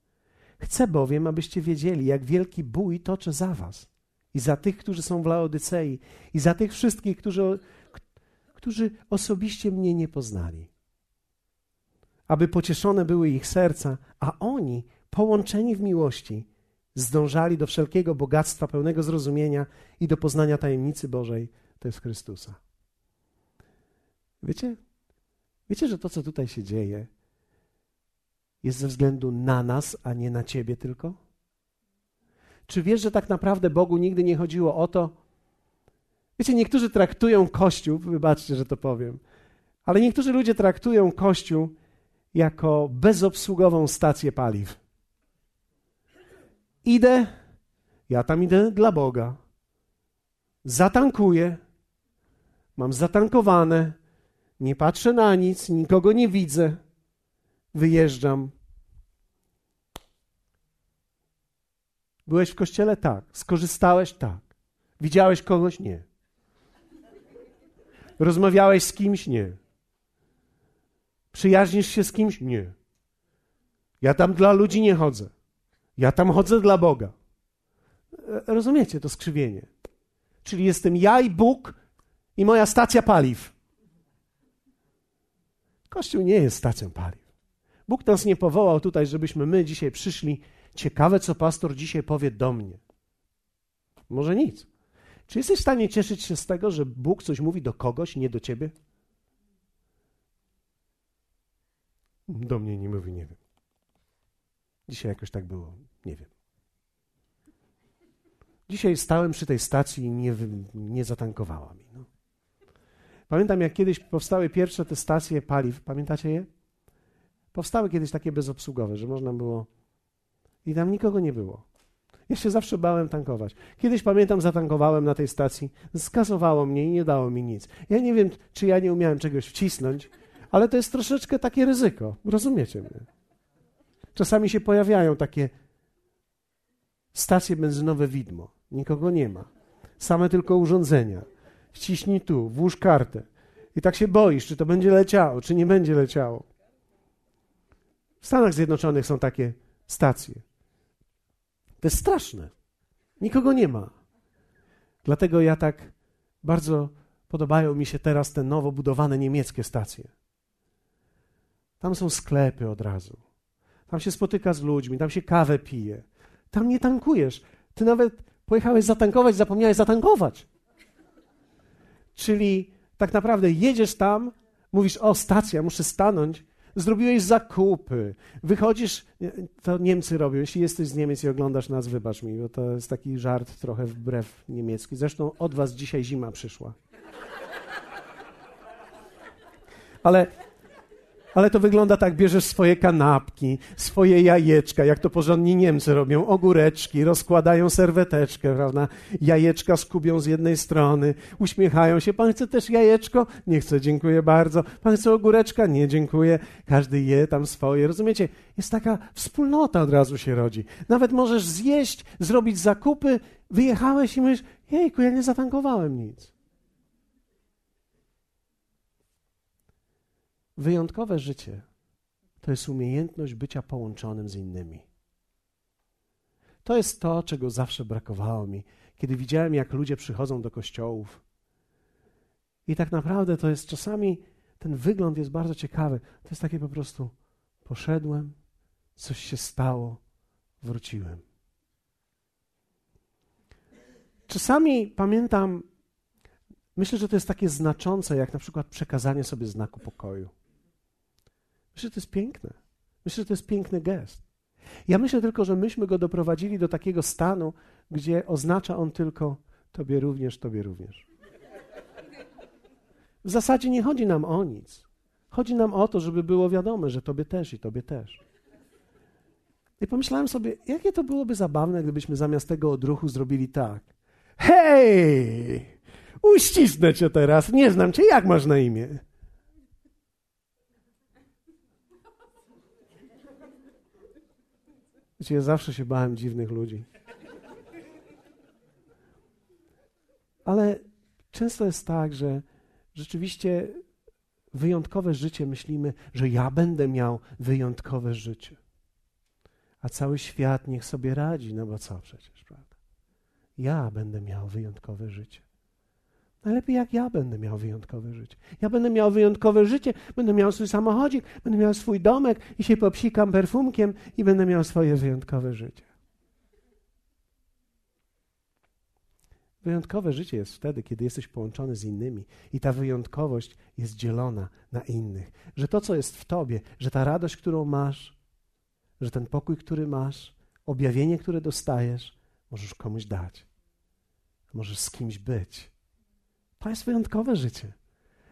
Chcę bowiem, abyście wiedzieli, jak wielki bój toczę za was i za tych, którzy są w Laodycei i za tych wszystkich, którzy, którzy osobiście mnie nie poznali. Aby pocieszone były ich serca, a oni, połączeni w miłości, zdążali do wszelkiego bogactwa pełnego zrozumienia i do poznania tajemnicy Bożej, to jest Chrystusa. Wiecie? Wiecie, że to, co tutaj się dzieje, jest ze względu na nas, a nie na ciebie tylko? Czy wiesz, że tak naprawdę Bogu nigdy nie chodziło o to? Wiecie, niektórzy traktują Kościół, wybaczcie, że to powiem, ale niektórzy ludzie traktują Kościół jako bezobsługową stację paliw. Idę, ja tam idę dla Boga. Zatankuję, mam zatankowane, nie patrzę na nic, nikogo nie widzę. Wyjeżdżam. Byłeś w kościele? Tak. Skorzystałeś? Tak. Widziałeś kogoś? Nie. Rozmawiałeś z kimś? Nie. Przyjaźnisz się z kimś? Nie. Ja tam dla ludzi nie chodzę. Ja tam chodzę dla Boga. E, rozumiecie to skrzywienie? Czyli jestem ja i Bóg i moja stacja paliw. Kościół nie jest stacją paliw. Bóg nas nie powołał tutaj, żebyśmy my dzisiaj przyszli. Ciekawe, co pastor dzisiaj powie do mnie. Może nic. Czy jesteś w stanie cieszyć się z tego, że Bóg coś mówi do kogoś, nie do ciebie? Do mnie nie mówi, nie wiem. Dzisiaj jakoś tak było, nie wiem. Dzisiaj stałem przy tej stacji i nie, nie zatankowała mi. Pamiętam, jak kiedyś powstały pierwsze te stacje paliw. Pamiętacie je? Powstały kiedyś takie bezobsługowe, że można było. I tam nikogo nie było. Ja się zawsze bałem tankować. Kiedyś pamiętam, zatankowałem na tej stacji, skasowało mnie i nie dało mi nic. Ja nie wiem, czy ja nie umiałem czegoś wcisnąć, ale to jest troszeczkę takie ryzyko. Rozumiecie mnie? Czasami się pojawiają takie stacje benzynowe widmo. Nikogo nie ma. Same tylko urządzenia wciśnij tu, włóż kartę. I tak się boisz, czy to będzie leciało, czy nie będzie leciało. W Stanach Zjednoczonych są takie stacje. To jest straszne. Nikogo nie ma. Dlatego ja tak bardzo podobają mi się teraz te nowo budowane niemieckie stacje. Tam są sklepy od razu. Tam się spotyka z ludźmi, tam się kawę pije. Tam nie tankujesz. Ty nawet pojechałeś zatankować, zapomniałeś zatankować. Czyli tak naprawdę jedziesz tam, mówisz, o stacja, muszę stanąć, zrobiłeś zakupy, wychodzisz, to Niemcy robią, jeśli jesteś z Niemiec i oglądasz nas, wybacz mi, bo to jest taki żart trochę wbrew niemiecki. Zresztą od was dzisiaj zima przyszła. Ale ale to wygląda tak, bierzesz swoje kanapki, swoje jajeczka, jak to porządni Niemcy robią, ogóreczki, rozkładają serweteczkę, prawda? Jajeczka skubią z jednej strony, uśmiechają się. Pan chce też jajeczko? Nie chcę, dziękuję bardzo. Pan chce ogóreczka? Nie, dziękuję. Każdy je tam swoje. Rozumiecie? Jest taka wspólnota od razu się rodzi. Nawet możesz zjeść, zrobić zakupy, wyjechałeś i mówisz, jejku, ja nie zatankowałem nic. Wyjątkowe życie to jest umiejętność bycia połączonym z innymi. To jest to, czego zawsze brakowało mi, kiedy widziałem, jak ludzie przychodzą do kościołów. I tak naprawdę to jest czasami, ten wygląd jest bardzo ciekawy. To jest takie po prostu: poszedłem, coś się stało, wróciłem. Czasami pamiętam, myślę, że to jest takie znaczące, jak na przykład przekazanie sobie znaku pokoju. Myślę, że to jest piękne. Myślę, że to jest piękny gest. Ja myślę tylko, że myśmy go doprowadzili do takiego stanu, gdzie oznacza on tylko Tobie również, Tobie również. W zasadzie nie chodzi nam o nic. Chodzi nam o to, żeby było wiadome, że Tobie też i Tobie też. I pomyślałem sobie, jakie to byłoby zabawne, gdybyśmy zamiast tego odruchu zrobili tak. Hej! Uścisnę cię teraz, nie znam cię, jak masz na imię? Wiecie, ja zawsze się bałem dziwnych ludzi. Ale często jest tak, że rzeczywiście wyjątkowe życie myślimy, że ja będę miał wyjątkowe życie. A cały świat niech sobie radzi, no bo co przecież, prawda? Ja będę miał wyjątkowe życie. Najlepiej jak ja będę miał wyjątkowe życie. Ja będę miał wyjątkowe życie, będę miał swój samochodzik, będę miał swój domek i się popsikam perfumkiem i będę miał swoje wyjątkowe życie. Wyjątkowe życie jest wtedy, kiedy jesteś połączony z innymi i ta wyjątkowość jest dzielona na innych. Że to, co jest w tobie, że ta radość, którą masz, że ten pokój, który masz, objawienie, które dostajesz, możesz komuś dać. Możesz z kimś być. To jest wyjątkowe życie.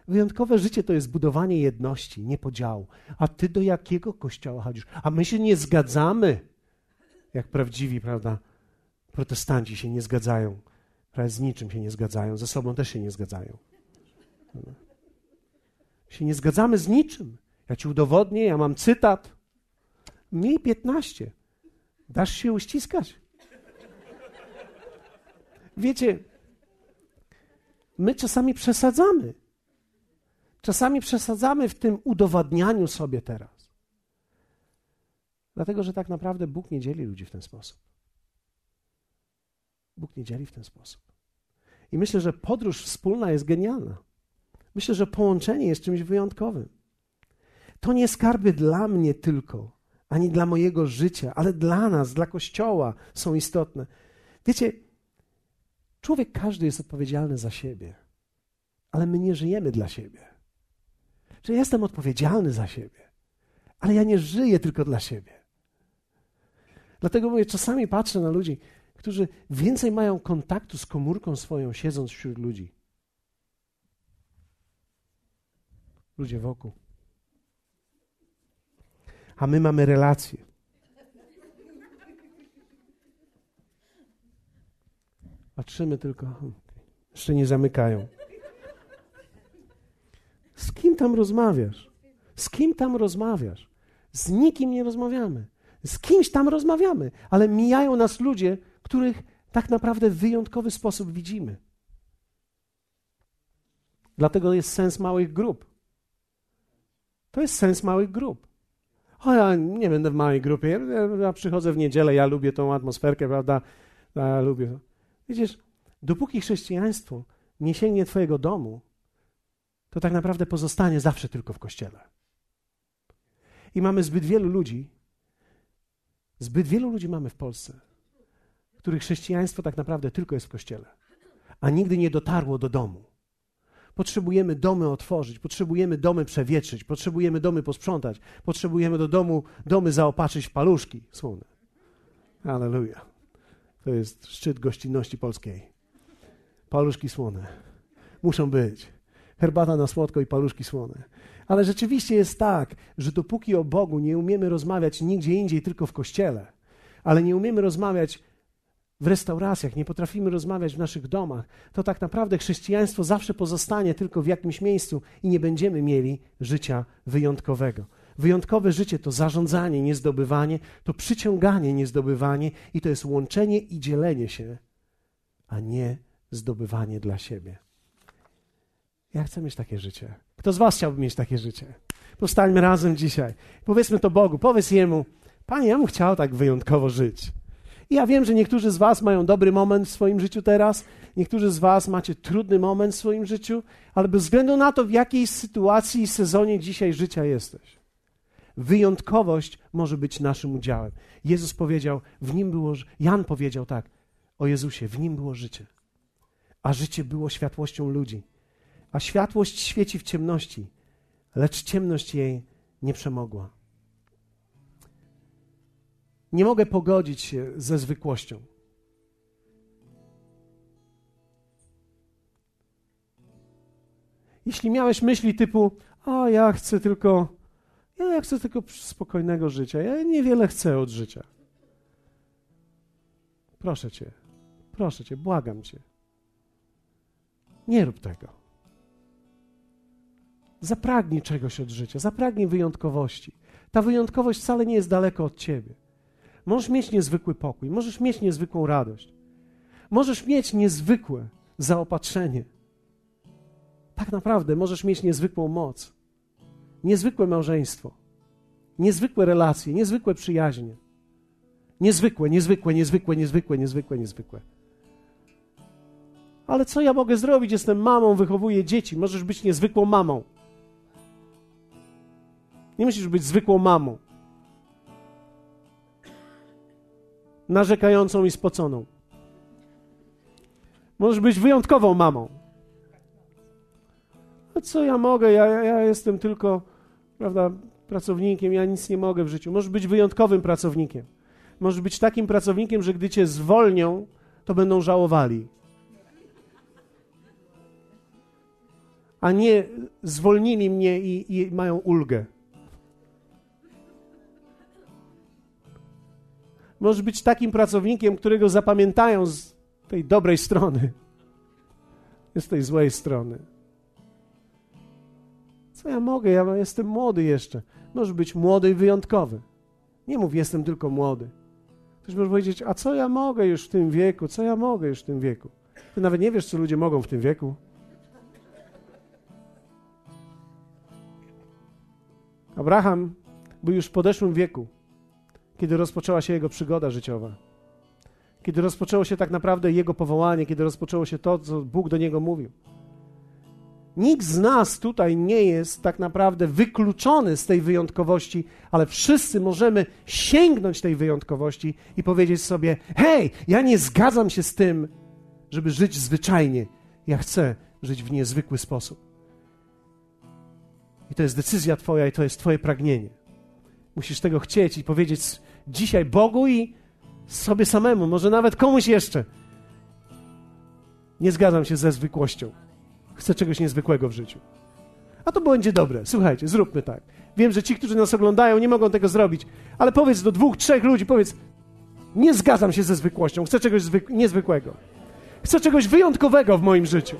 Wyjątkowe życie to jest budowanie jedności, nie podziału. A ty do jakiego kościoła chodzisz? A my się nie zgadzamy, jak prawdziwi, prawda? Protestanci się nie zgadzają. Prawie z niczym się nie zgadzają, ze sobą też się nie zgadzają. Się nie zgadzamy z niczym. Ja ci udowodnię, ja mam cytat. Mi 15. Dasz się uściskać? Wiecie, my czasami przesadzamy. Czasami przesadzamy w tym udowadnianiu sobie teraz. Dlatego, że tak naprawdę Bóg nie dzieli ludzi w ten sposób. Bóg nie dzieli w ten sposób. I myślę, że podróż wspólna jest genialna. Myślę, że połączenie jest czymś wyjątkowym. To nie skarby dla mnie tylko, ani dla mojego życia, ale dla nas, dla Kościoła są istotne. Wiecie, Człowiek każdy jest odpowiedzialny za siebie, ale my nie żyjemy dla siebie. Że jestem odpowiedzialny za siebie, ale ja nie żyję tylko dla siebie. Dlatego mówię, czasami patrzę na ludzi, którzy więcej mają kontaktu z komórką swoją, siedząc wśród ludzi. Ludzie wokół. A my mamy relacje. Patrzymy tylko, hmm, jeszcze nie zamykają. Z kim tam rozmawiasz? Z kim tam rozmawiasz? Z nikim nie rozmawiamy. Z kimś tam rozmawiamy, ale mijają nas ludzie, których tak naprawdę w wyjątkowy sposób widzimy. Dlatego jest sens małych grup. To jest sens małych grup. O, ja nie będę w małej grupie. Ja, ja przychodzę w niedzielę, ja lubię tą atmosferkę, prawda? Ja lubię. Widzisz, dopóki chrześcijaństwo nie sięgnie Twojego domu, to tak naprawdę pozostanie zawsze tylko w kościele. I mamy zbyt wielu ludzi, zbyt wielu ludzi mamy w Polsce, których chrześcijaństwo tak naprawdę tylko jest w kościele, a nigdy nie dotarło do domu. Potrzebujemy domy otworzyć, potrzebujemy domy przewietrzyć, potrzebujemy domy posprzątać, potrzebujemy do domu domy zaopatrzyć w paluszki słone. Aleluja. To jest szczyt gościnności polskiej. Paluszki słone. Muszą być. Herbata na słodko i paluszki słone. Ale rzeczywiście jest tak, że dopóki o Bogu nie umiemy rozmawiać nigdzie indziej, tylko w kościele, ale nie umiemy rozmawiać w restauracjach, nie potrafimy rozmawiać w naszych domach, to tak naprawdę chrześcijaństwo zawsze pozostanie tylko w jakimś miejscu i nie będziemy mieli życia wyjątkowego. Wyjątkowe życie to zarządzanie, nie zdobywanie, to przyciąganie, nie zdobywanie i to jest łączenie i dzielenie się, a nie zdobywanie dla siebie. Ja chcę mieć takie życie. Kto z Was chciałby mieć takie życie? Powstańmy razem dzisiaj. Powiedzmy to Bogu, powiedz Jemu, Panie, ja bym chciał tak wyjątkowo żyć. I ja wiem, że niektórzy z Was mają dobry moment w swoim życiu teraz, niektórzy z Was macie trudny moment w swoim życiu, ale bez względu na to, w jakiej sytuacji i sezonie dzisiaj życia jesteś, wyjątkowość może być naszym udziałem. Jezus powiedział, w nim było, Jan powiedział tak o Jezusie, w nim było życie, a życie było światłością ludzi. A światłość świeci w ciemności, lecz ciemność jej nie przemogła. Nie mogę pogodzić się ze zwykłością. Jeśli miałeś myśli typu, o ja chcę tylko, ja chcę tylko spokojnego życia, ja niewiele chcę od życia. Proszę cię, proszę cię, błagam cię. Nie rób tego. Zapragnij czegoś od życia, zapragnij wyjątkowości. Ta wyjątkowość wcale nie jest daleko od ciebie. Możesz mieć niezwykły pokój, możesz mieć niezwykłą radość, możesz mieć niezwykłe zaopatrzenie. Tak naprawdę możesz mieć niezwykłą moc, niezwykłe małżeństwo, niezwykłe relacje, niezwykłe przyjaźnie. Niezwykłe, niezwykłe, niezwykłe, niezwykłe, niezwykłe, niezwykłe. Ale co ja mogę zrobić? Jestem mamą, wychowuję dzieci. Możesz być niezwykłą mamą. Nie musisz być zwykłą mamą. narzekającą i spoconą. Możesz być wyjątkową mamą. A co ja mogę? Ja, ja jestem tylko, prawda, pracownikiem, ja nic nie mogę w życiu. Możesz być wyjątkowym pracownikiem. Możesz być takim pracownikiem, że gdy cię zwolnią, to będą żałowali. A nie zwolnili mnie i, i mają ulgę. Możesz być takim pracownikiem, którego zapamiętają z tej dobrej strony, z tej złej strony. Co ja mogę? Ja jestem młody jeszcze. Możesz być młody i wyjątkowy. Nie mów, jestem tylko młody. Ktoś może powiedzieć, a co ja mogę już w tym wieku? Co ja mogę już w tym wieku? Ty nawet nie wiesz, co ludzie mogą w tym wieku. Abraham był już w podeszłym wieku kiedy rozpoczęła się jego przygoda życiowa. Kiedy rozpoczęło się tak naprawdę jego powołanie, kiedy rozpoczęło się to, co Bóg do niego mówił. Nikt z nas tutaj nie jest tak naprawdę wykluczony z tej wyjątkowości, ale wszyscy możemy sięgnąć tej wyjątkowości i powiedzieć sobie: Hej, ja nie zgadzam się z tym, żeby żyć zwyczajnie. Ja chcę żyć w niezwykły sposób. I to jest decyzja Twoja, i to jest Twoje pragnienie. Musisz tego chcieć i powiedzieć dzisiaj Bogu i sobie samemu, może nawet komuś jeszcze. Nie zgadzam się ze zwykłością. Chcę czegoś niezwykłego w życiu. A to będzie dobre. Słuchajcie, zróbmy tak. Wiem, że ci, którzy nas oglądają, nie mogą tego zrobić, ale powiedz do dwóch, trzech ludzi, powiedz, nie zgadzam się ze zwykłością, chcę czegoś zwyk- niezwykłego. Chcę czegoś wyjątkowego w moim życiu.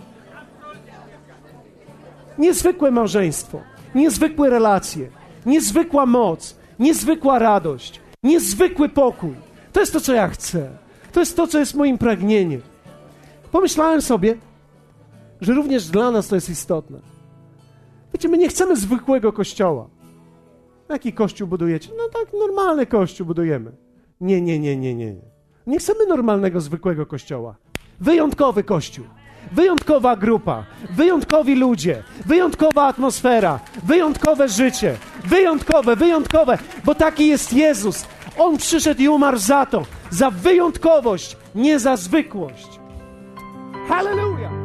Niezwykłe małżeństwo, niezwykłe relacje, niezwykła moc, niezwykła radość, niezwykły pokój. To jest to, co ja chcę. To jest to, co jest moim pragnieniem. Pomyślałem sobie, że również dla nas to jest istotne. Wiecie, my nie chcemy zwykłego kościoła. Jaki kościół budujecie? No tak, normalny kościół budujemy. Nie, nie, nie, nie, nie. Nie chcemy normalnego, zwykłego kościoła. Wyjątkowy kościół. Wyjątkowa grupa, wyjątkowi ludzie, wyjątkowa atmosfera, wyjątkowe życie, wyjątkowe, wyjątkowe, bo taki jest Jezus. On przyszedł i umarł za to, za wyjątkowość, nie za zwykłość. Hallelujah!